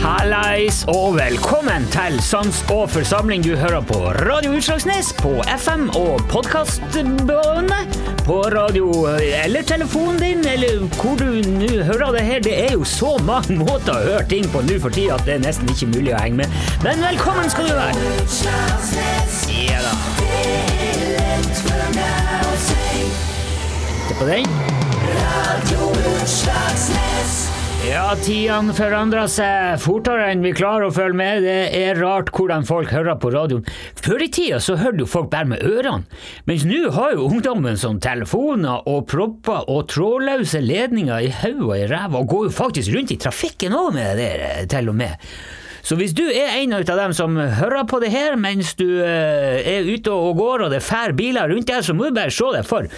Hallais og velkommen til Sans og forsamling. Du hører på Radio Utslagsnes på FM og podkastbåndet på radio eller telefonen din, eller hvor du nå hører det her. Det er jo så mange måter å høre ting på nå for tida at det er nesten ikke mulig å henge med. Men velkommen skal du være. Ja da. Det på den. Ja, tidene forandrer seg fortere enn vi klarer å følge med. Det er rart hvordan folk hører på radioen. Før i tida så hørte jo folk bare med ørene, mens nå har jo ungdommen sånn telefoner og propper og trådløse ledninger i hodet og i ræva, og går jo faktisk rundt i trafikken òg med det til og med. Så hvis du er en av dem som hører på det her mens du eh, er ute og går og det fær biler rundt deg, så må du bare se deg for.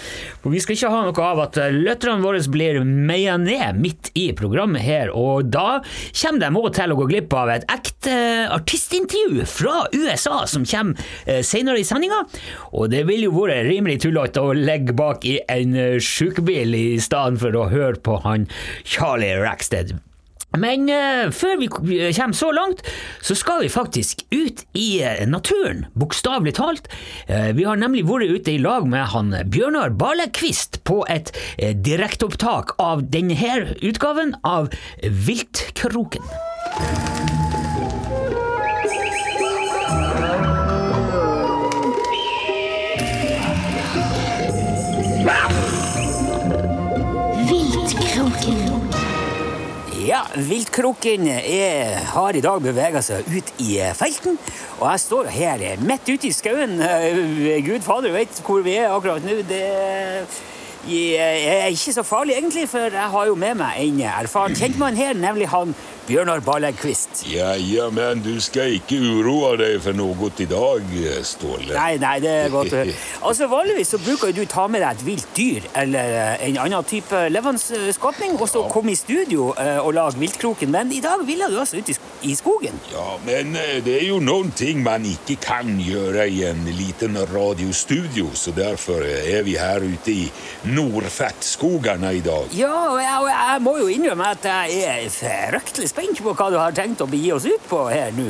For vi skal ikke ha noe av at eh, lytterne våre blir meia ned midt i programmet her, og da kommer de òg til å gå glipp av et ekte artistintervju fra USA som kommer eh, senere i sendinga. Og det vil jo være rimelig tullete å legge bak i en eh, sjukebil i stedet for å høre på han Charlie Rackstead. Men uh, før vi kommer så langt, så skal vi faktisk ut i eh, naturen, bokstavelig talt. Uh, vi har nemlig vært ute i lag med han Bjørnar Balekvist på et uh, direkteopptak av denne utgaven av Viltkroken. Ja, viltkroken er, har i dag bevega seg ut i eh, felten, og jeg står her eh, midt ute i skauen. Eh, Gud fader vet hvor vi er akkurat nå. Det er ikke så farlig, egentlig, for jeg har jo med meg en erfaren kjentmann her, nemlig han Bjørnar Ballegkvist. Ja, ja, men du skal ikke uroe deg for noe i dag, Ståle. Nei, nei, det er godt å høre. Altså, Vanligvis så bruker du ta med deg et vilt dyr eller eh, en annen type levende eh, skapning, og så komme i studio eh, og lage viltkroken, men i dag ville du altså ut i skogen. Ja, men eh, det er jo noen ting man ikke kan gjøre i en liten radiostudio, så derfor eh, er vi her ute i Nordfettskogene i dag. Ja, og jeg, og jeg må jo innrømme at jeg er fryktelig spent på hva du har tenkt å begi oss ut på her nå.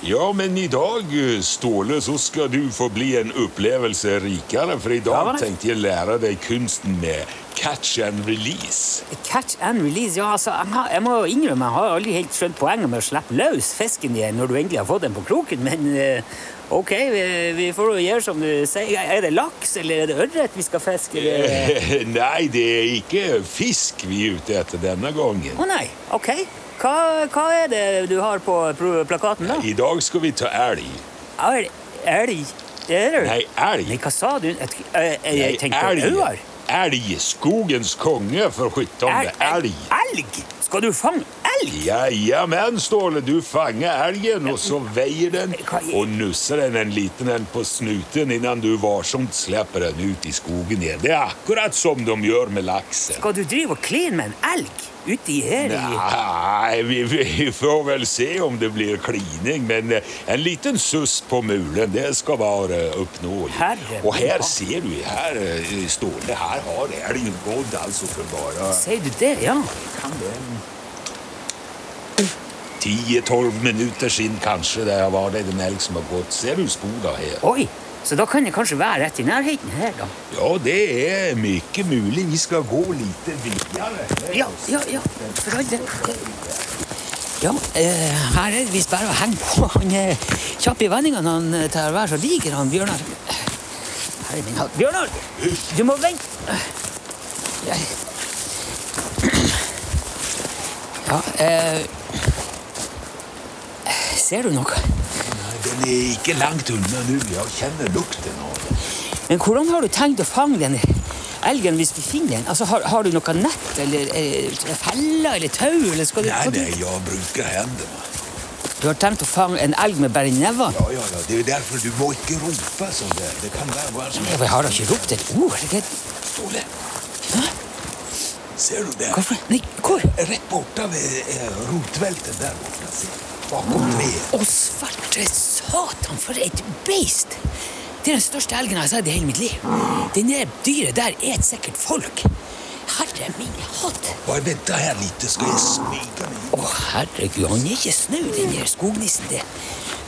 Ja, men i dag, Ståle, så skal du få bli en opplevelse rikere, for i dag ja, tenkte jeg lære deg kunsten med catch and release. Catch and release, ja, altså, jeg, må innrømme, jeg har aldri helt skjønt poenget med å slippe løs fisken igjen når du endelig har fått den på kroken, men eh, ok, vi, vi får gjøre som du sier. Er det laks, eller er det ørret vi skal fiske? Nei, det er ikke fisk vi er ute etter denne gangen. Å nei, ok. Hva, hva er det du har på plakaten da? I dag skal vi ta elg. Elg? elg? Nei, elg. Nei, hva sa du? Jeg, jeg, jeg, tenkte elg. Elg. Skogens konge, for sjuttonde. Elg. Elg? Skal du fange elg? Ja, ja, men Ståle, du fanger elgen, og så veier den og nusser den en liten en på snuten innan du varsomt slipper den ut i skogen igjen. Det er akkurat som de gjør med laksen. Skal du drive og kline med en elg ute i her? i- Nei, vi, vi får vel se om det blir klining, men eh, en liten suss på mulen, det skal være oppnåelig. Herre Og her ser du, her eh, Ståle, her har elgen gått altså for bare Sier du det, ja? kan det 10-12 minutter siden kanskje det var det en elg som har gått. Ser du sporene her? Oi, så da kan det kanskje være rett i nærheten her, da. Ja, det er mye mulig. Vi skal gå litt videre. Ja, ja, ja, for all del. Ja, eh, her er det visst bare å henge på. Han er kjapp i vendingene, han tar til å så liker han Bjørnar. Herre min hatt. Bjørnar, du må vente. Ja, eh... Ser du noe? Nei, Den er ikke langt unna nå. Jeg kjenner lukten av den. Men hvordan har du tenkt å fange den elgen hvis vi finner den? Altså, har, har du noe nett eller eh, feller eller tau? Eller skal du, Nei, nei, jeg bruker hendene. Du har tenkt å fange en elg med bare nevene? Ja, ja, ja. Det er jo derfor du må ikke rope sånn der. Det kan være hva som Jeg har da ikke ropt et ord. Det, Ståle. Ser du det? Hvorfor? Nei, hvor? Rett borte ved eh, rotvelten der borte. Bakom treet. Å, svarte satan, for et beist! Det er den største elgen jeg har sett i hele mitt liv. Det dyret der et sikkert folk. Herre min hatt! Bare vent her litt, skal jeg smyge meg. Å, herregud, han er ikke snau, den der skognissen der.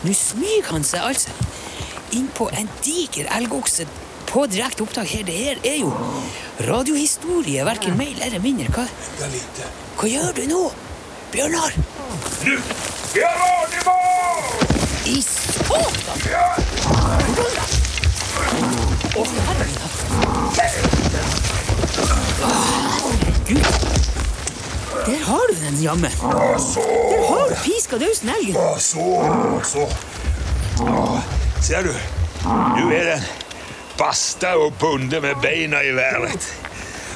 Nå smyger han seg altså inn på en diger elgokse på direkte opptak her. Det her er jo radiohistorie, verken mer eller mindre. Hva, hva gjør du nå, Bjørnar? Nu! Geronimo! I satan! Å, herre min hatt. Gud. Der har du den, jammen. Ja, så. Der har du piska dausen elgen. Ja, så, så. Ja, ser du? Nå er den basta og bundet med beina i været.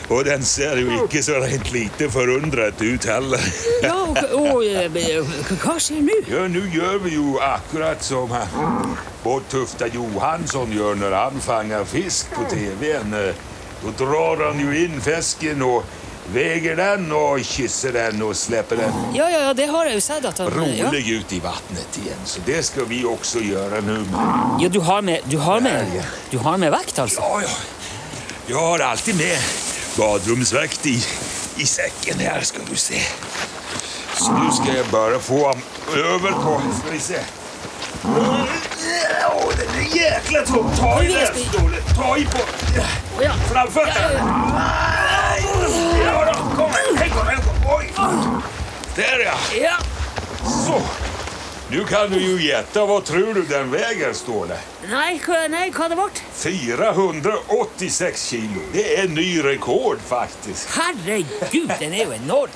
Och den ser jo ikke så rent lite forundret ut heller. Ja, og, og eh, hva skjer nå? Ja, Nå gjør vi jo akkurat som han Bård Tufta Johansson gjør når han fanger fisk på TV-en. Da drar han jo inn fisken og veger den og kysser den og slipper den Ja, ja, ja, det har jeg jo sett at han ja. rolig ut i vannet igjen. Så det skal vi også gjøre nå. ja, du har med Du har med, Ja, ja. du har med vekt, altså? Ja, ja. Jeg har alltid med badrumsvekt i, i sekken her, skal du se. Så nå skal jeg bare få ham over på Skal vi se. Å, den er jækla tung! Ta i den, Ståle. Ta i på framføttene. Ja da, kom igjen. Oi. Der. Ja. Så. Nå kan du jo gjette. Hva tror du den veier, Ståle? Nei, nei, hva det ble? 486 kilo. Det er ny rekord, faktisk. Herregud, den er jo enorm.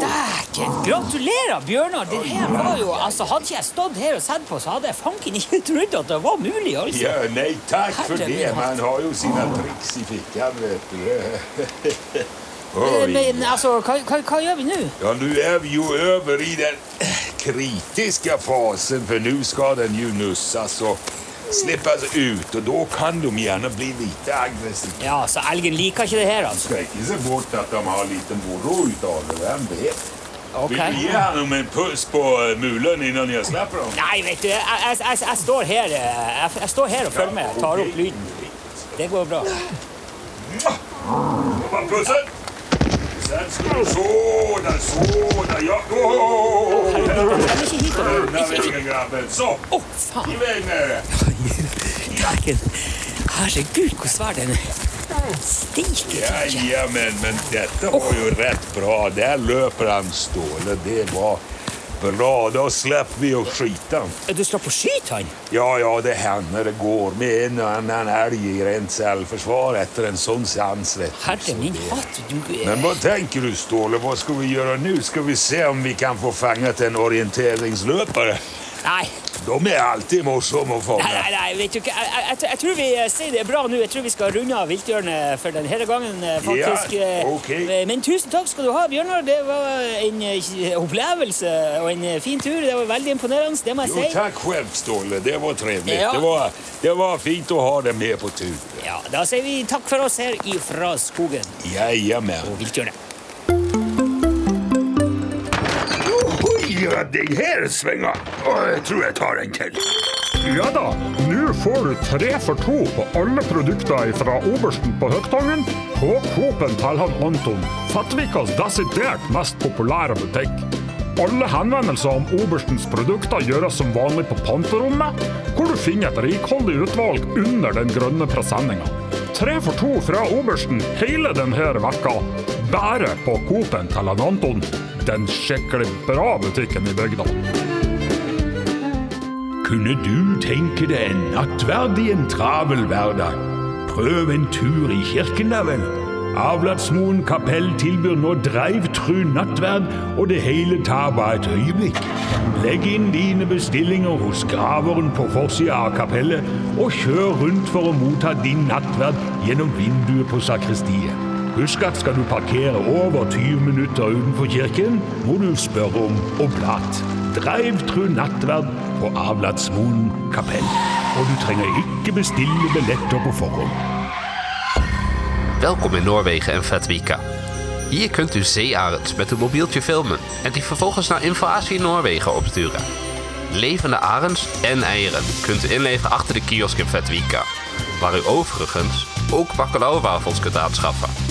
Dæken! Gratulerer, Bjørnar. Det her var jo, altså, Hadde ikke jeg stått her og sett på, så hadde jeg fanken ikke trodd at det var mulig. altså. Ja, nei, takk for det. Man har jo sine triks i fikken, vet du. Eh. Men altså, hva, hva, hva gjør vi nå? Ja, nå er vi jo over i den kritiske fasen, for nå skal den jo nusses og slippes ut, og da kan de gjerne bli litt aggressive. Ja, så elgen liker ikke det her, altså. Skal ikke se bort at de har litt moro ut av det, hvem vet? Okay. Vil du gi ham en puss på eh, mulen innan jeg slipper ham? Nei, vet du, jeg, jeg, jeg, jeg, står, her, eh, jeg, jeg står her og følger med. Tar opp lyden. Det går bra. Pussen! Sådan, sådär, ja. Oh. Så, Å, faen! iväg med. Dæken. Herregud, hvor svær den er. Stiker Ja, Jajamän, men dette var jo rett bra. Der løper han Ståle. Det var bra. da slipper vi och skita. Du slipper å skyte han? Ja, ja, det hender det går med en og annen elg i rent selvforsvar etter en sånn sansrett. Herre min hatt. Du, Men hva tenker du Ståle? Hva skal vi gjøre nu? Skal vi se om vi kan få fanget en orienteringsløper? nei. De er alltid morsomme å Nei, fange. nei, nei, vet du ikke. Jeg, jeg, jeg, tror vi eh, sier det er bra nå. Jeg tror vi skal runde av viltjørnet for denne gangen, eh, faktisk. Ja, okay. eh, Men tusen takk skal du ha, Bjørnar. Det var en opplevelse og en fin tur. Det var veldig imponerende, det må jeg Jo, si. tack själv Ståle. Det var trivelig. Ja. Det, var, det var fint å ha deg med på tur. Ja, Da sier vi takk for oss her ifra skogen Jajamän. og vilthjørnet. Oj, den her svinga. Og jeg tror jeg tar en til. Ja da, nå får du tre for to på alle produkter fra Obersten på Høgtangen på Coop-en til han Anton, Fettvikas desidert mest populære butikk. Alle henvendelser om Oberstens produkter gjøres som vanlig på panterommet, hvor du finner et rikholdig utvalg under den grønne presenninga. Tre for to fra Obersten hele denne vekka, bare på Coop-en til han Anton, den skikkelig bra butikken i bygda. Kunne du tenke deg en nattverd i en travel hverdag? Prøv en tur i kirken, da vel. Avlatsmoen kapell tilbyr nå dreivtru nattverd, og det hele tar bare et øyeblikk. Legg inn dine bestillinger hos graveren på forsida av kapellet, og kjør rundt for å motta din nattverd gjennom vinduet på sakristiet. Husk at skal du parkere over 20 minutter utenfor kirken, må du spørre om oblat. Dreivtru nattverd på Avlatsmoen kapell. Og du trenger ikke bestille billetter på forhånd. Welkom in Noorwegen en Vetvika. Hier kunt u zeearends met uw mobieltje filmen en die vervolgens naar Invasie Noorwegen opsturen. Levende arends en eieren kunt u inleveren achter de kiosk in Vetvika, waar u overigens ook bakkelauwwafels kunt aanschaffen.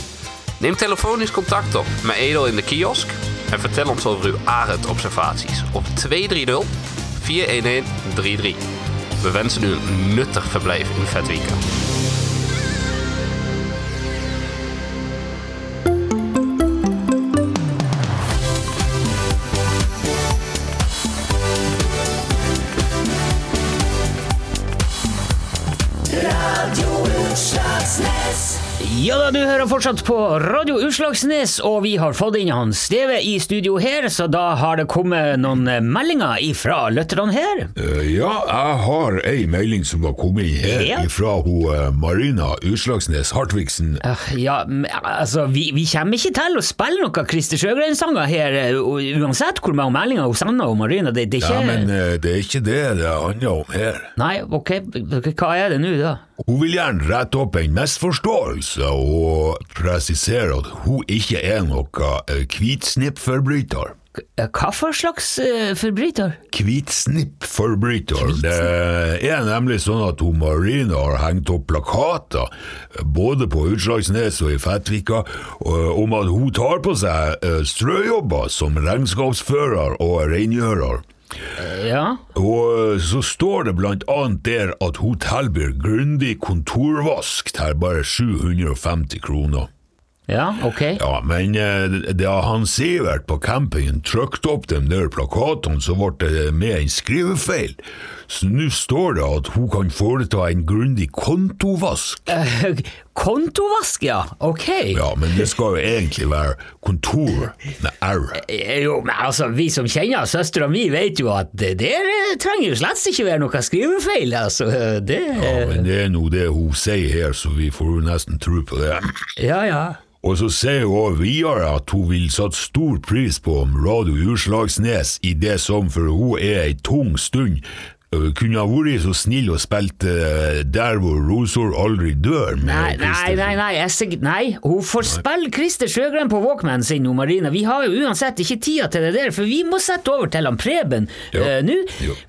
Neem telefonisch contact op met Edel in de kiosk en vertel ons over uw arendobservaties op 230 411 33. We wensen u een nuttig verblijf in Vetvika. Du hører fortsatt på Radio Utslagsnes, og vi har fått inn han Steve i studio her, så da har det kommet noen eh, meldinger ifra lytterne her. Uh, Ja, jeg har ei melding som har kommet inn her Ja. fra hun eh, Marina Utslagsnes Hartvigsen. Uh, Ja, altså, vi, vi kommer ikke til å spille noen Christer Sjøgren-sanger her, uansett hvor mange meldinger hun sender og Marina. Det, det er Ja, men det er ikke det det handler om her. Nei, ok, hva er det nå, da? Hun vil gjerne rette opp en misforståelse og presisere at hun ikke er noen eh, hvitsnippforbryter. Eh, Hva for slags uh, forbryter? Hvitsnippforbryter. Det er nemlig sånn at hun Marina har hengt opp plakater, både på Utslagsnes og i Fettvika, om at hun tar på seg strøjobber som regnskapsfører og rengjører. Ja, Og så står det blant annet der at hun tilbyr grundig kontorvask til bare 750 kroner. ja, ok. Ja, men eh, da han Sivert på campingen trykte opp de der plakatene, så ble det med en skrivefeil. Så nå står det at hun kan foreta en grundig kontovask. Uh, kontovask, ja, ok. Ja, men det skal jo egentlig være kontor med R. Eh, Jo, men altså, vi som kjenner søstera mi, vet jo at det der eh, trenger jo slett ikke være noe skrivefeil, altså. Det Ja, men det er nå det hun sier her, så vi får jo nesten tro på det. Ja, ja. Og så sier hun også videre at hun vil sette stor pris på om Radio Utslagsnes i det som for hun er ei tung stund kunne ha vært så snill og spilt uh, Der hvor rosor aldri dør. med Nei, nei, nei, nei, jeg nei, hun får spille Christer Sjøgren på Walkman sin, Marina. Vi har jo uansett ikke tida til det der, for vi må sette over til han Preben eh, nå.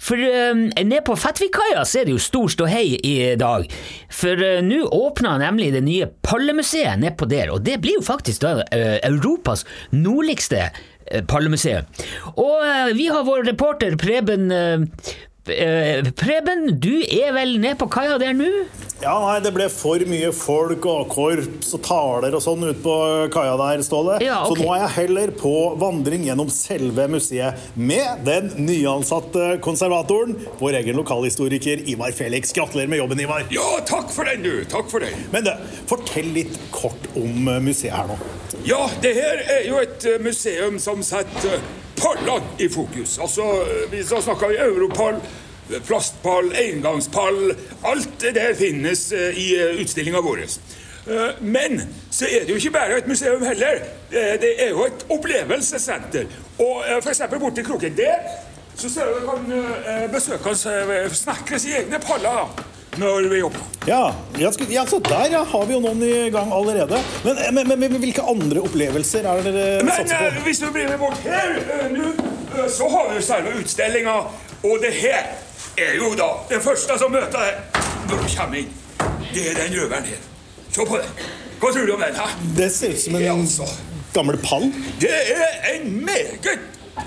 For uh, nede på Fettvikkaia er det jo stor ståhei i dag. For uh, nå åpner nemlig det nye Pallemuseet nedpå der, og det blir jo faktisk da eh, Europas nordligste Pallemuseet. pallemuseum. Og eh, vi har vår reporter Preben eh, eh, Preben, du er vel nede på kaia der nå? Ja, nei, det ble for mye folk og korps og taler og sånn ute på kaia der, Ståle. Ja, okay. Så nå er jeg heller på vandring gjennom selve museet med den nyansatte konservatoren, vår egen lokalhistoriker Ivar Felix. Gratulerer med jobben, Ivar. Ja, takk for den, du. Takk for den. Men du, fortell litt kort om eh, museet her nå. Ja, det her er jo et eh, museum som setter eh, pallene i fokus. Altså, eh, vi snakker vi europall, plastpall, engangspall. Alt det der finnes eh, i eh, utstillinga vår. Eh, Men så er det jo ikke bare et museum heller. Det er jo et opplevelsessenter. Og f.eks. borti kroken der så ser du kan besøkende snekre sine egne paller da, når vi jobber. Ja, ja, så der ja, har vi jo noen i gang allerede. Men, eh, men, men, men hvilke andre opplevelser er det dere Men satser Men på? hvis du blir med bort her eh, nå, eh, så har vi jo selve utstillinga. Og det her er jo da den første som møter deg når du kommer inn. Det er den røveren her. Se på den. Hva tror du om den? her? Det ser ut som en altså. gammel pall. Det er en meget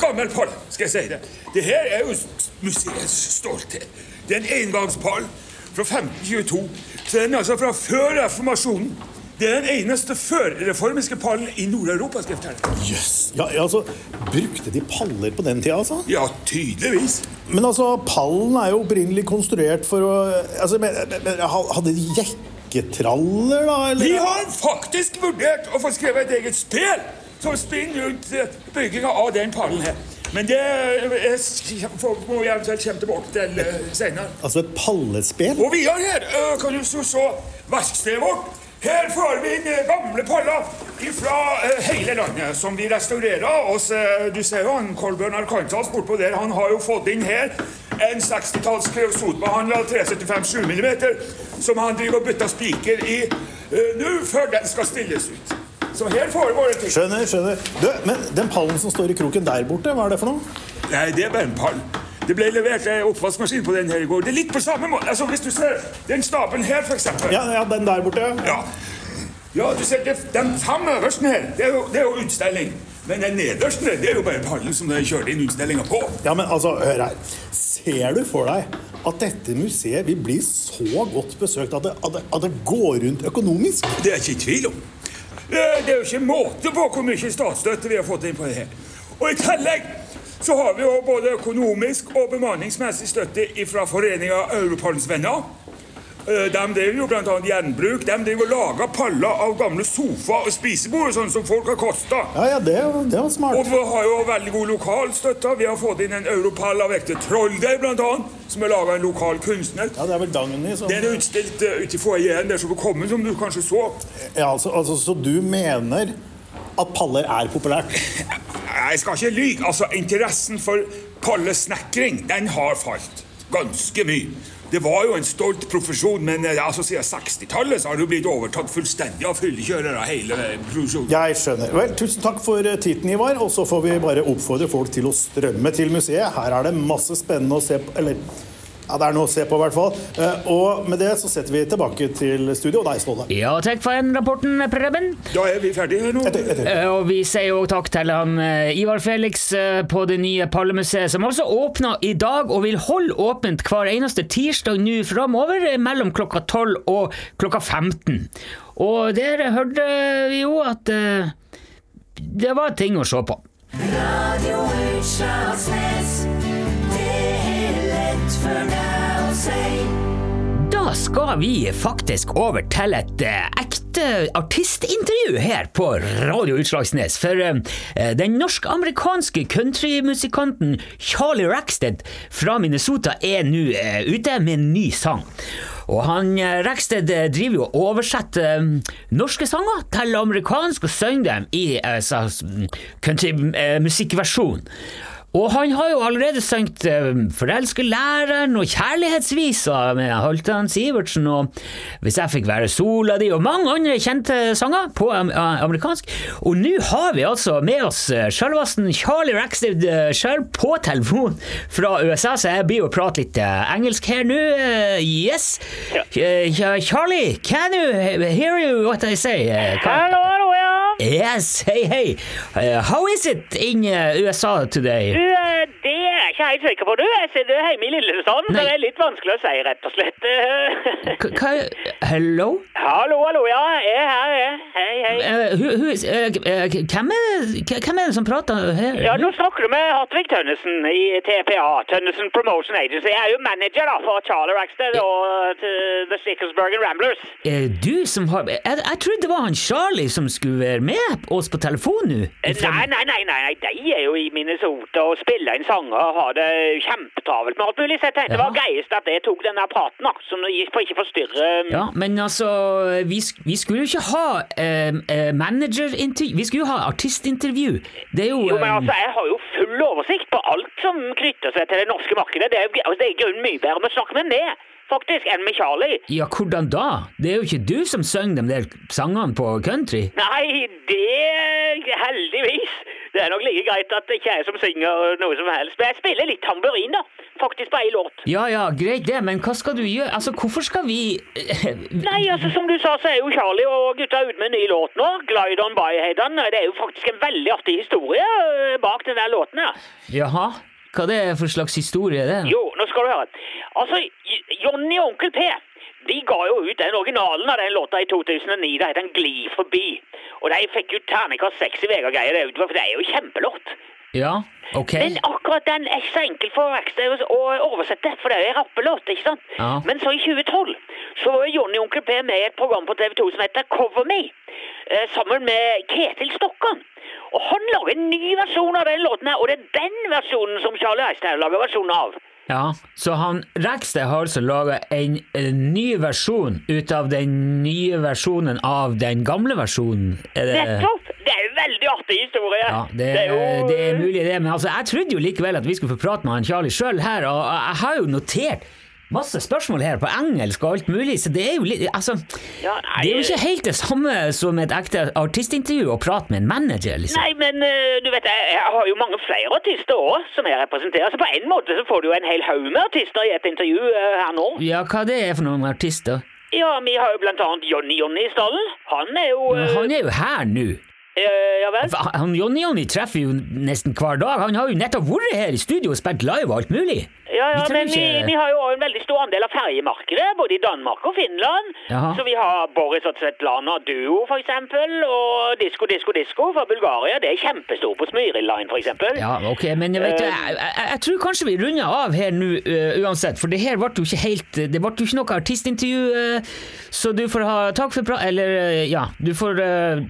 gammel pall, skal jeg si det. Det her er jo museets stolthet. Det er en engangspall fra 1522. Så den er altså fra før reformasjonen. Det er den eneste førreformiske pallen i Nord-Europa. skal jeg fortelle deg. Ja, altså, brukte de paller på den tida, altså? Ja, tydeligvis. Men altså, pallen er jo opprinnelig konstruert for å altså, men, men, Hadde de jekketraller, da? Eller? Vi har faktisk vurdert å få skrevet et eget spel som spinner rundt eh, bygginga av den pallen her. Men det jeg, må vi eventuelt komme tilbake til eh, senere. Altså et pallespill? Og vi har her eh, kan du så se verkstedet vårt. Her får vi inn eh, gamle paller fra hele landet som vi restaurerer. Og så, du ser jo han Kolbjørn Arkantas bortpå der. Han har jo fått inn her en 60-talls kreosotbehandla 375 7 mm som han driver og bytter spiker i nå før den skal stilles ut. Så her foregår det ting. Skjønner, skjønner. Du, men den pallen som står i kroken der borte, hva er det for noe? Nei, det er bare en pall. Det ble levert en oppvaskmaskin på den her i går. Det er litt på samme måte. Altså, Hvis du ser den staben her, for eksempel. Ja, ja, den der borte. Ja, ja du ser, det, Den fem øverste her, det er, jo, det er jo utstilling. Men den nederste det er jo bare pallen som de kjørte inn utstillinga på. Ja, men altså, hør her. Ser du for deg at dette museet vil bli så godt besøkt at det, at det, at det går rundt økonomisk? Det er jeg ikke i tvil om. Eh, Det er jo ikke måte på hvor mye statsstøtte vi har fått inn på det her. Og i tillegg så har vi jo både økonomisk og bemanningsmessig støtte fra foreninga Europarlens venner. Eh, De driver jo bl.a. gjenbruk. De driver og lager paller av gamle sofaer og spisebord sånn som folk har kosta. Ja, ja, det, det var Og vi har jo veldig god lokalstøtte. Vi har fått inn en europall av ekte trolldeig, annet, som er laga av en lokal kunstner. Ja, det er vel Dagny som Den er utstilt uh, ute i foajeen der som du kom inn, som du kanskje så. ja, altså, altså, Så du mener at paller er populært? Jeg skal ikke lyve. Altså, interessen for pallesnekring, den har falt. Ganske mye. Det var jo en stolt profesjon, men eh, altså, siden 60-tallet så har det blitt overtatt fullstendig av fyllekjørere. hele produksjonen. Jeg skjønner. Vel, Tusen takk for titten, tiden, Ivar. Og så får vi bare oppfordre folk til å strømme til museet. Her er det masse spennende å se på. Eller ja, det er noe å se på, i hvert fall. Eh, Og med det så setter vi tilbake til studio og deg, Ståle. Ja, takk for den rapporten, Preben. Da er vi ferdige her nå. Etter, etter. Eh, Og vi sier jo takk til han eh, Ivar Felix på det nye Pallemuseet, som altså åpner i dag og vil holde åpent hver eneste tirsdag nå framover mellom klokka 12 og klokka 15. Og der hørte vi jo at det var ting å se på. Radio Utslagsnes. Da skal vi faktisk over til et eh, ekte artistintervju her på Radio Utslagsnes. For eh, den norsk-amerikanske countrymusikanten Charlie Rackstead fra Minnesota er nå eh, ute med en ny sang. Og han eh, eh, driver jo og oversetter eh, norske sanger til amerikansk og synger dem i eh, sånn, countrymusikkversjon. Og han har jo allerede sunget uh, 'Forelske læreren' og 'Kjærlighetsvisa' med Halvdan Sivertsen og 'Hvis jeg fikk være sola di' og mange andre kjente sanger på am eh, amerikansk. Og nå har vi altså med oss uh, Charlie Rackstead uh, sjøl på telefon fra USA, så jeg blir jo prate litt uh, engelsk her nå. Yes. Uh, Charlie, can you hear you what I say? Uh, Yes, hey, hey. Uh, how is it in uh, USA today? Ikke helt sikker på, du. Jeg sitter hjemme i Lillesand, så Nei. det er litt vanskelig å si, rett og slett. Hva Hello? hallo, hallo, ja. Jeg er her, jeg. Hei, hei. Eh, eh, eh, hvem, er, hvem er det som prater her? Ja, nå snakker du med Hartvig Tønnesen i TPA, Tønnesen Promotion Agency. Jeg er jo manager da for Charlie Rackstead og The Sticklesbergen Ramblers. Er du som har jeg, jeg trodde det var han Charlie som skulle være med oss på telefon nå. Nei, nei, nei, nei, de er jo i Minnesota og spiller inn sanger og har det kjempetravelt med alt mulig. Så jeg tenkte det var greiest at jeg tok denne praten, da, som for ikke forstyrre Ja, men altså, vi, vi skulle jo ikke ha eh, managerintervju, vi skulle jo ha artistintervju. Det er jo Jo, men altså, Jeg har jo full oversikt på alt som knytter seg til det norske markedet. Det er, altså, det er i grunnen mye bedre med å snakke med meg, faktisk, enn med Charlie. Ja, hvordan da? Det er jo ikke du som synger de der sangene på country. Nei, det heldigvis. Det er nok like greit at det ikke er jeg som synger noe som helst. Men jeg spiller litt tamburin, da. Faktisk på ei låt. Ja ja, greit det, men hva skal du gjøre? Altså, hvorfor skal vi Nei, altså som du sa, så er jo Charlie og gutta ute med en ny låt nå. 'Glide On By', heter den. Det er jo faktisk en veldig artig historie øh, bak den der låten her. Jaha? Hva det er for slags historie, det? Jo, nå skal du høre. Altså, Jonny og Onkel P de ga jo ut den originalen av den låta i 2009. Det het den 'Gli forbi'. Og de fikk jo terningkast seks i VG-greier, for det er jo kjempelåt. Ja, ok. Men akkurat den er ikke så enkel for å oversette, for det er jo en rappelåt, ikke sant? Ja. Men så i 2012 så var Jonny og Onkel P med i et program på TV 2 som heter Cover Me, eh, sammen med Ketil Stokkan. Og han lager en ny versjon av den låten her, og det er den versjonen som Charlie Eistein lager versjonen av. Ja, så han Rekstad har altså laga en, en ny versjon ut av den nye versjonen av den gamle versjonen? Er det, Nettopp! Det er jo veldig artig historie. ja, det, er jo det er mulig det, men altså, jeg trodde jo likevel at vi skulle få prate med han Charlie sjøl her, og jeg har jo notert masse spørsmål her på engelsk og alt mulig, så det er jo litt Altså, Ja, nei, det er jo ikke helt det samme som et ekte artistintervju å prate med en manager, liksom. Nei, men eh, du vet, jeg, har jo mange flere artister òg som jeg representerer. Så på en måte så får du jo en hel haug med artister i et intervju eh, her nå. Ja, hva det er for noen artister? Ja, vi har jo blant annet Jonny-Jonny i stallen. Han er jo Men Han er jo her nå. eh, Ja vel? Han Jonny Jonny treffer jo nesten hver dag. Han har jo nettopp vært her i studio og spilt live og alt mulig. Ja, ja, men vi, vi har jo en veldig stor andel av ferjemarkedet, både i Danmark og Finland. Jaha. Så vi har Boris og Svetlana Duo, for eksempel, og Disko Disko Disko fra Bulgaria. Det er kjempestor på Smyril Line, for eksempel. Ja, ok, men jeg, vet, du, jeg, jeg, jeg tror kanskje vi runder av her nå uh, uansett, for det her ble jo ikke helt Det ble jo ikke noe artistintervju, uh, så du får ha takk for pra... Eller, ja, du får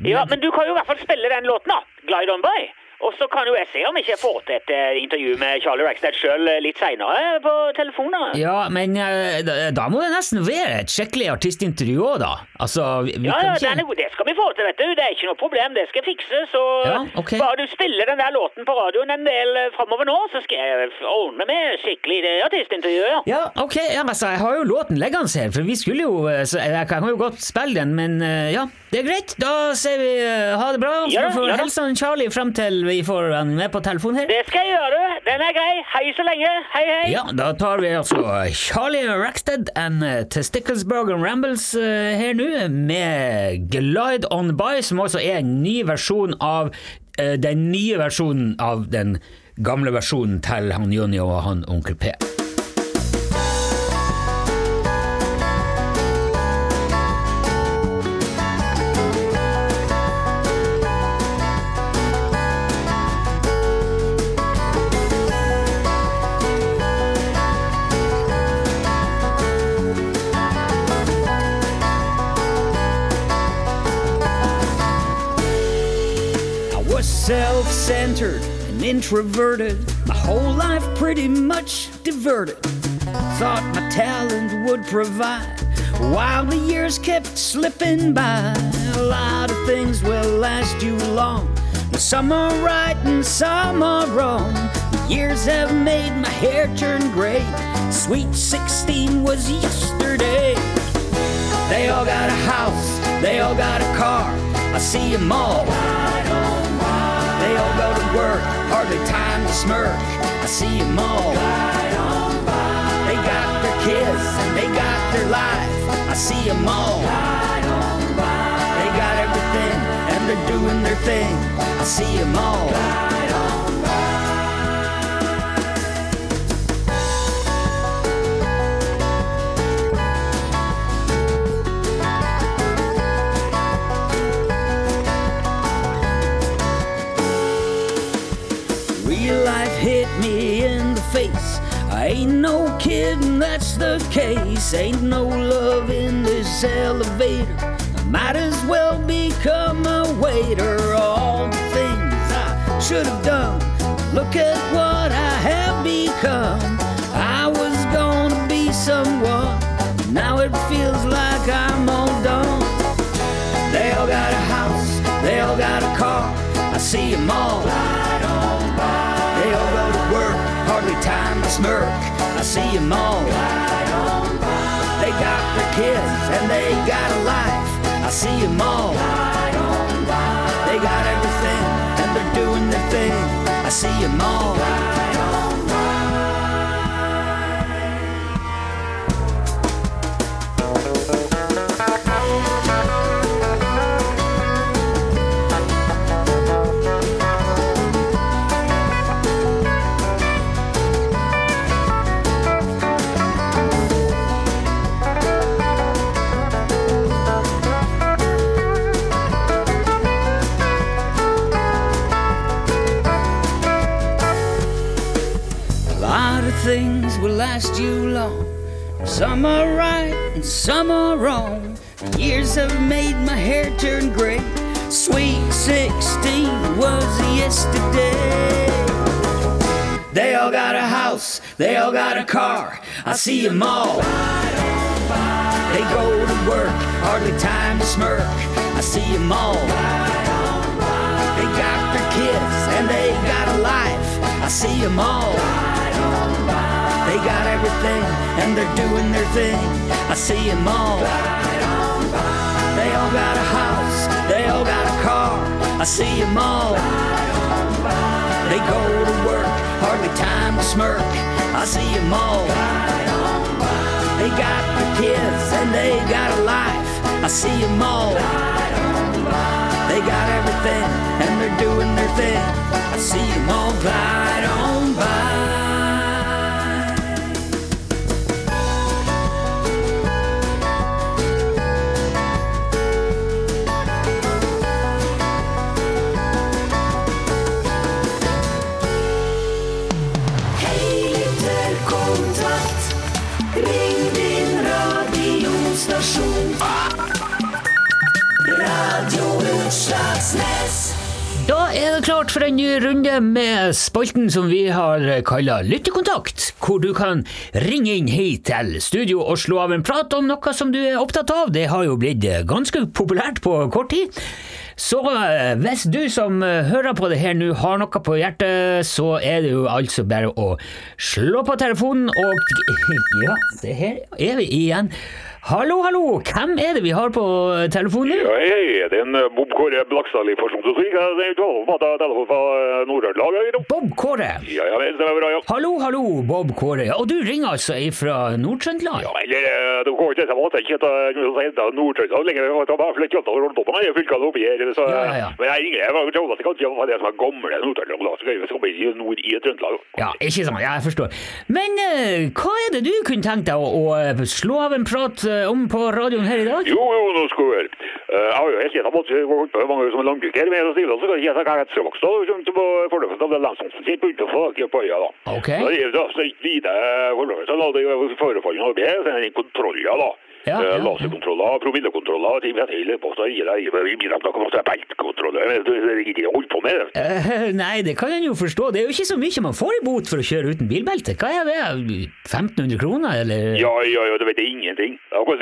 Ja, men du kan jo i hvert fall spille den låten, da. Glide On By. Og så kan jo jeg se om ikke jeg får til et eh, intervju med Charlie Rackstead sjøl litt seinere på telefonen. Ja, men da, må det nesten være et skikkelig artistintervju òg, da. Altså, Ja, ja, ikke det skal vi få til, vet du. Det er ikke noe problem, det skal jeg fikse. Så Ja, okay. bare du spiller den der låten på radioen en del eh, framover nå, så skal jeg ordne med skikkelig det artistintervju, ja. Ja, ok, ja, altså, jeg har jo låten liggende her, for vi skulle jo Jeg kan jo godt spille den, men ja, det er greit. Da sier vi øh, ha det bra. Så Ja, du får ja hilse Charlie frem til vi får han med på telefon her. Det skal jeg gjøre. Den er grei. Hei så lenge. Hei, hei. Ja, da tar vi altså Charlie Rackstead and uh, Testiclesburg and Rambles uh, her nå, med Glide On By, som også er en ny versjon av den nye versjonen av den gamle versjonen til han Jonny og han Onkel P. introverted, my whole life pretty much diverted. Thought my talent would provide, while the years kept slipping by. A lot of things will last you long, some are right and some are wrong. The years have made my hair turn gray. Sweet 16 was yesterday. They all got a house, they all got a car. I see 'em all. Work, hardly time to smirk. I see 'em all. They got their kids and they got their life. I see 'em all. They got everything and they're doing their thing. I see 'em all. Real kidding, that's the case. Ain't no love in this elevator. I might as well become a waiter. All the things I should have done. Look at what I have become. I was gonna be someone. Now it feels like I'm all done. They all got a house, they all got a car. I see 'em all. They all go to work, hardly time to smirk. I see 'em all. They got their kids and they got a life. I see 'em all. They got everything and they're doing their thing. I see 'em all. A you long. Some are right and some are wrong. Years have made my hair turn gray. Sweet 16 was yesterday. They all got a house, they all got a car. I see 'em all. They go to work, hardly time to smirk. I see 'em all. They got their kids and they got a life. I see 'em all. They got everything and they're doing their thing. I see them all. They all got a house, they all got a car. I see them all. They go to work, hardly time to smirk. I see them all. They got their kids and they got a life. I see them all. They got everything and they're doing their thing. I see them all glide on by. Det klart for en ny runde med spalten som vi har kalla Lyttekontakt, hvor du kan ringe inn hit til studio og slå av en prat om noe som du er opptatt av. Det har jo blitt ganske populært på kort tid. Så eh, hvis du som eh, hører på det her nå har noe på hjertet, så er det jo altså bare å slå på telefonen og Ja, det her er vi igjen. Hallo, hallo, hvem er det vi har på telefonen? Ja, hei, det er en eh, Bob Kåre Blakstadli for. Jeg jeg har telefon fra eh, Nord-Trøndelag. Bob Kåre. Ja, ja, det er bra, ja. Hallo, hallo, Bob Kåre. Og du ringer altså ifra Nord-Trøndelag? Ja, eller, du går ikke til at jeg ikke heter Nord-Trøndelag lenger. Jeg har bare flyttet over rundt jeg meg, jeg fylket oppi her. Så, Ja, ja, ja. Men jeg ringer, jeg var trodde at det kan som er gamle Nord-Trøndelag, så skal vi komme i nord i Trøndelag. Ja, ikke sant, ja, jeg forstår. Men eh, hva er det du kunne tenkt deg å, å eh, slå av en prat eh, om på radioen her i dag? Jo, jo, nå skal vi høre. Eh, Jeg har jo helt gjennom ut på mange som er landbruker, men så kan jeg ikke jeg ettervokst, og kommer til på fordømmelsen av det landsomsten på i på øya, da. Ok. Da det er jo da så ikke lite så la det jo forefallen av det, så er det kontroller, da. Ja, Eh, ja, ja. Laserkontroller, promillekontroller, er det se beltkontroller, er det holder på med. det. Eh, nei, det kan en jo forstå. Det er jo ikke så mye man får i bot for å kjøre uten bilbelte. Hva er det? 1500 kroner, eller? Ja, ja, ja, det vet jeg ingenting. Altså,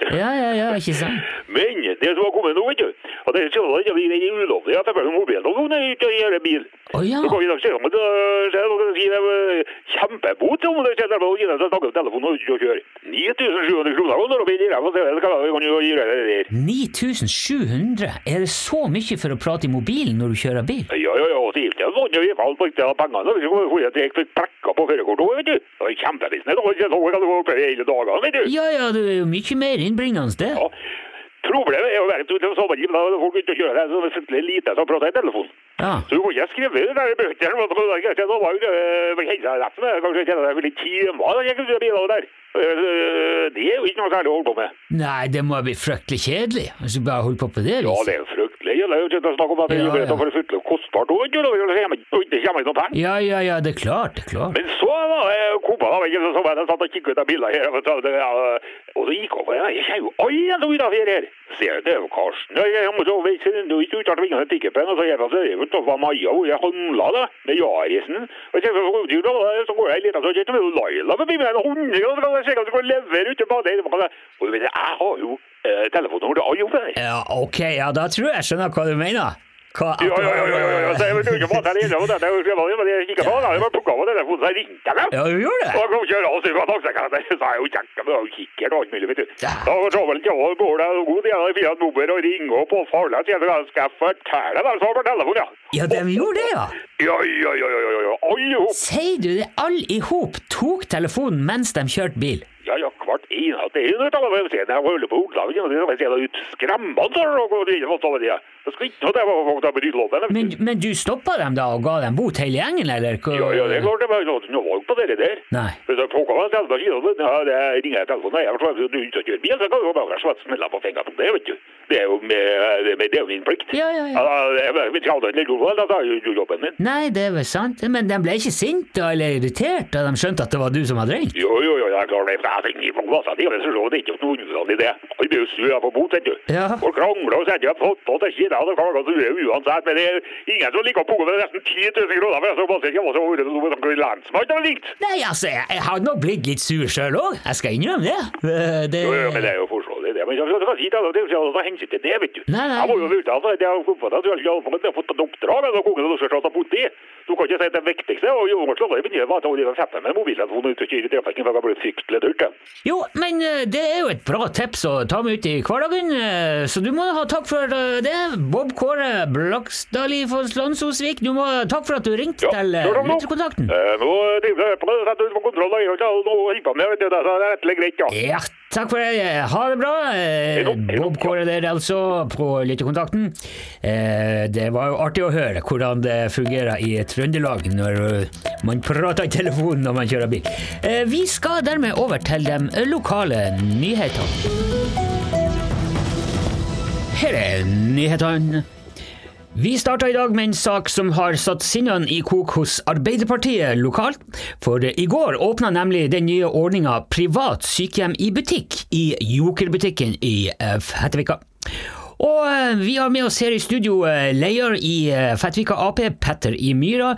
du. Ja, ja, ja, ikke sant? Men det som har kommet nå, vet du, og det er sånn at det er ulovlig at jeg får mobiltelefon ute i hele bil. Å ja. Så kan vi se om det er det er kjempebot om det skjer, å gi snakke om telefonen ikke kjøre. 9700 kroner går opp i ræva, så er det vi kan jo gjøre det der. 9700? Er det så mye for å prate i mobilen når du kjører bil? Ja, ja, ja, Det gikk sånn, vi falt på ikke pengene, Vi jeg prekka på førerkortet, vet du. Det var kjempebusiness. og kan du gå hele dagene, vet du. Ja, ja, det er jo mye mer innbringende det. Ja. Problemet er at det var sommerliv, da hadde folk å det, så det er lite som prater i telefonen. Ja. Så du kunne ikke det der i bøkene, men var var jo det helseretten, kanskje ikke det ville timer, jeg kunne biler der. Eh, Det er jo ikke noe særlig å holde på med. Nei, det må bli fryktelig kjedelig. Hvis du bare holder på på det Ja, det er fryktelig. Det er jo snakke om at det er ja. for fryktelig kostbart, òg. det kommer ikke noe penger. Ja, ja, ja, det er klart, det er klart. Men så var det kompa da, ikke, så jeg satt og kikket ut av biler her, og, så, og så gikk over, jeg kjenner jo alle som utenfor her. Ser du, det er Karsten, jeg ikke, det er ikke uttalt vingene til tikkepен, og så er det, så er utenfor Maja, hvor jeg handla da, med Jarisen. Og så, så går jeg litt, så kjenner jeg Laila forbi med en og hundre, og så kan jeg se om du kan levere ute på det. Og du vet, jeg har jo eh, telefonnummer til alle. Ja, ok, ja, da tror jeg jeg skjønner hva du mener. Hva, Ja, ja, ja, ja, ja, ja, jeg det er og er jo jeg kikket på det, jeg av telefonen, så jeg. Gjorde det? jeg kom kjøre og på så er jeg jo kjekk, men jeg har kikkert og alt mulig, vet du. Da vel ikke å går det god tid, jeg finner et nummer og ringer opp og farlig, at jeg, skal fortelle så har jeg telefonen, ja. Ja, de gjorde det, ja. Ja, ja, ja, ja, ja, ja, alle hop. Sier du det? Alle i hop tok telefonen mens de kjørte bil? Ja, ja, hvert eneste en ut av dem, sier jeg, jeg holder på å og jeg det ut så det de ikke det. Det skal ikke ta det folk der på rydloven, vet. Men, men du stoppa dem da og ga dem bot hele gjengen, eller? hva? Ja, ja, det er klart det var ikke noe valg på det der. Nei. Hvis jeg plukka meg en telefon, ja, det ringer jeg telefonen, jeg forstår at du ikke kjører bil, så kan du bare svette smeller på fingeren på det, vet du. Det er jo, med, det er det jo min plikt. Ja, ja, ja. Jeg ikke det da tar jeg jo jobben min. Nei, det er vel sant. Men de ble ikke sinte eller irritert da de skjønte at det var du som hadde ringt? Jo, jo, jo, jeg er klar det, jeg ringer på glasset, det er det ikke noe uvanlig det. Alle blir jo sur på bot, vet du. Ja. Og krangler og sier jeg har fått på til kjeda, og klager så er uansett, men det er ingen som liker å punge med nesten 10 000 kroner, for det, så passer ikke hva som var noe som eller likt. Nei, altså, jeg, jeg hadde nok blitt litt sur sjøl òg. Jeg skal innrømme det. Eh, det Jo, jo, men det er jo forståelig det, men jeg skal si det, det er jo hensyn til det, vet du. Nei, nei. Jeg må jo vite at du har fått et oppdrag av kongen og du skal ta politi. Du kan ikke si at det viktigste er å noe sånt, men det var at Oliver Feppe med mobiltelefonen ute og kjøre i trafikken, for det ble fryktelig dyrt. Jo, men eh, det er jo et bra tips å ta med ut i hverdagen, eh, så du må ha takk for eh, det. Bob Kåre Blaksdali Foss Landsosvik, du må ha takk for at du ringte til kjør da nå. Lytterkontakten. Eh, Nå driver jeg på det, setter ut på kontroll, og jeg med, vet du, det er rettelig greit, ja. Ja, takk for det. Ha det bra. Bob Kåre der, altså, på Lytterkontakten. Det var jo artig å høre hvordan det fungerer i Trøndelag når eh, man prater i telefonen når man kjører bil. Eh, Vi skal dermed over til de lokale nyhetene. Her er nyhetene. Vi starter i dag med en sak som har satt sinnene i kok hos Arbeiderpartiet lokalt. For i går åpna nemlig den nye ordninga Privat sykehjem i butikk i Jokerbutikken i eh, Fettvika. Og eh, vi har med oss her i studio eh, leder i eh, Fettvika Ap, Petter i Myra.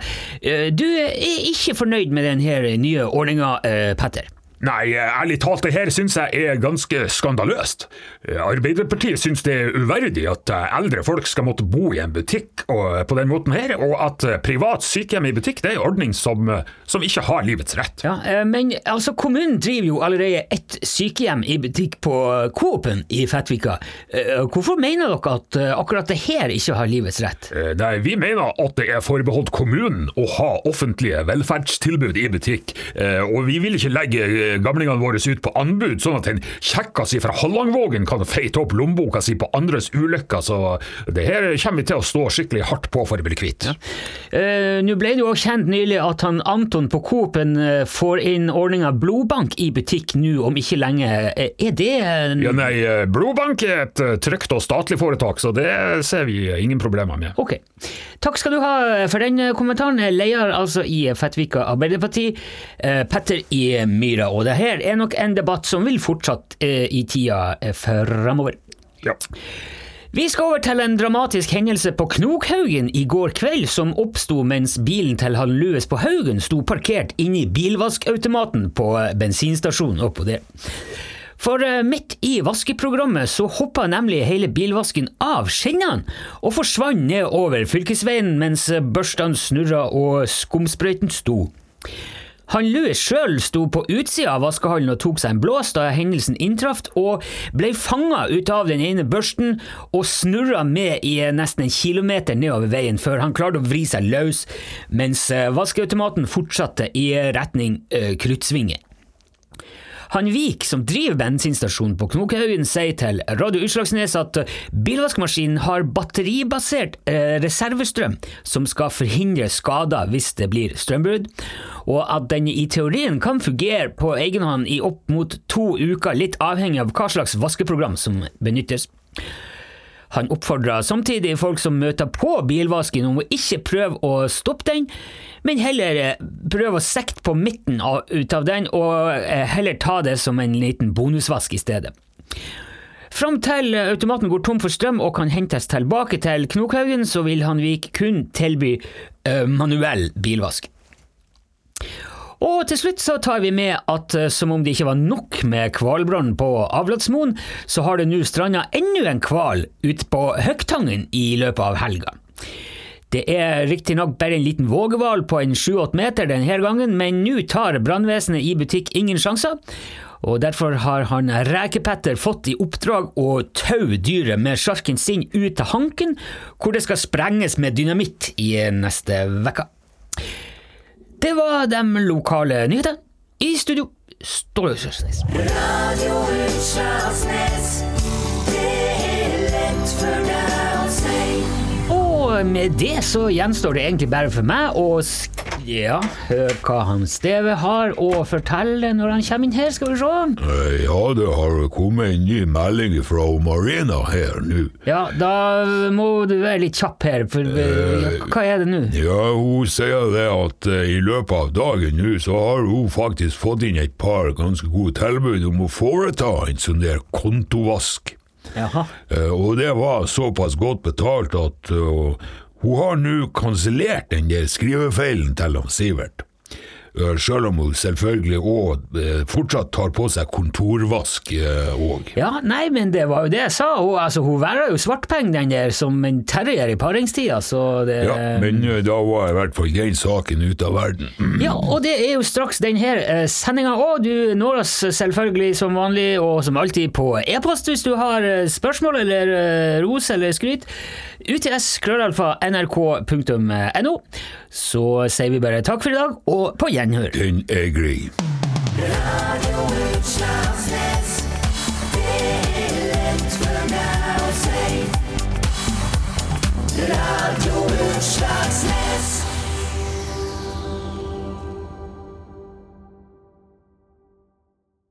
Du er ikke fornøyd med denne nye ordninga, Petter? Nei, ærlig talt, det her syns jeg er ganske skandaløst. Arbeiderpartiet syns det er uverdig at eldre folk skal måtte bo i en butikk på den måten her, og at privat sykehjem i butikk det er en ordning som, som ikke har livets rett. Ja, eh, men altså, kommunen driver jo allerede et sykehjem i butikk på Coop-en i Fettvika. Eh, Hvorfor mener dere at eh, akkurat det her ikke har livets rett? Nei, vi mener at det er forbeholdt kommunen å ha offentlige velferdstilbud i butikk, og vi vil ikke legge gamlingene våre ut på anbud, sånn at en kjekkas fra Hallangvågen kan feite opp lommeboka si på andres ulykker, så det her kommer vi til å stå skikkelig hardt på for å bli kvitt. Eh, Nå ble det jo kjent nylig at han Anton på Coop-en eh, får inn ordninga blodbank i butikk nå om ikke lenge. Eh, Er det en Ja, nei, eh, Blodbank er et trygt og statlig foretak, så det ser vi ingen problemer med. Ok. Takk skal du ha for den kommentaren. Leder altså i Fettvika Arbeiderparti, Petter i Myra. Og det her er nok en debatt som vil fortsatt eh, i tida eh, framover. Ja. Vi skal over til en dramatisk hendelse på Knokhaugen i går kveld, som oppsto mens bilen til han Louis på Haugen sto parkert inni bilvaskautomaten på eh, bensinstasjonen oppå der. For eh, midt i vaskeprogrammet så hoppa nemlig hele bilvasken av skinnene og forsvant ned over fylkesveien mens eh, børstene snurra og skumsprøyten sto. Han Louis sjøl sto på utsida av vaskehallen og tok seg en blås da hendelsen inntraff, og ble fanga ut av den ene børsten og snurra med i nesten en kilometer nedover veien før han klarte å vri seg løs, mens eh, vaskeautomaten fortsatte i retning uh, Kruttsvingen. Han Vik, som driver bensinstasjonen på Knokehaugen, sier til Radio Utslagsnes at bilvaskemaskinen har batteribasert eh, reservestrøm som skal forhindre skader hvis det blir strømbrudd, og at den i teorien kan fungere på egen hånd i opp mot to uker, litt avhengig av hva slags vaskeprogram som benyttes. Han oppfordrer samtidig folk som møter på bilvasken om å ikke prøve å stoppe den, men heller eh, prøve å sekte på midten av, ut av den, og eh, heller ta det som en liten bonusvask i stedet. Fram til eh, automaten går tom for strøm og kan hentes tilbake til Knokhaugen, så vil Hanvik kun tilby uh, manuell bilvask. Og til slutt så tar vi med at som om det ikke var nok med hvalbrannen på Avlatsmoen, så har det nå stranda enda en hval ute på Høgtangen i løpet av helga. Det er riktignok bare en liten vågehval på en sju-åtte meter denne gangen, men nå tar brannvesenet i butikk ingen sjanser. Og derfor har han Rekepetter fått i oppdrag å taue dyret med sjarken sin ut til Hanken, hvor det skal sprenges med dynamitt i neste uke. Det var de lokale nyhetene. I studio, Ståle Sørsnes. Radio Utslagsnes. Med det så gjenstår det egentlig bare for meg å ja, høre hva han Steve har å fortelle når han kommer inn her, skal vi se. Eh, Ja, det har kommet en ny melding fra Marina her nå. Ja, da må du være litt kjapp her, for ja, hva er det nå? Ja, hun sier det at eh, i løpet av dagen nå så har hun faktisk fått inn et par ganske gode tilbud om å foreta en sånn der kontovask. Jaha. Eh, Og det var såpass godt betalt at eh, hun har nå kansellert den der skrivefeilen til han Sivert. Eh, Selv om hun selvfølgelig òg fortsatt tar på seg kontorvask òg. Ja, nei, men det var jo det jeg sa. Hun, altså, hun værer jo svartpenger, den der, som en terrier i paringstida, så det Ja, men eh, da var i hvert fall den saken ute av verden. Ja, og det er jo straks denne uh, sendinga òg. Du når oss selvfølgelig som vanlig, og som alltid på e-post hvis du har eh, spørsmål eller eh, ros eller skryt. UTS-krøllalfa.nrk.no. Så sier vi bare takk for i dag, og på gjenhør. Den er grei. Radio Utslagsnes. Det er lett for meg å si. Radio Utslagsnes.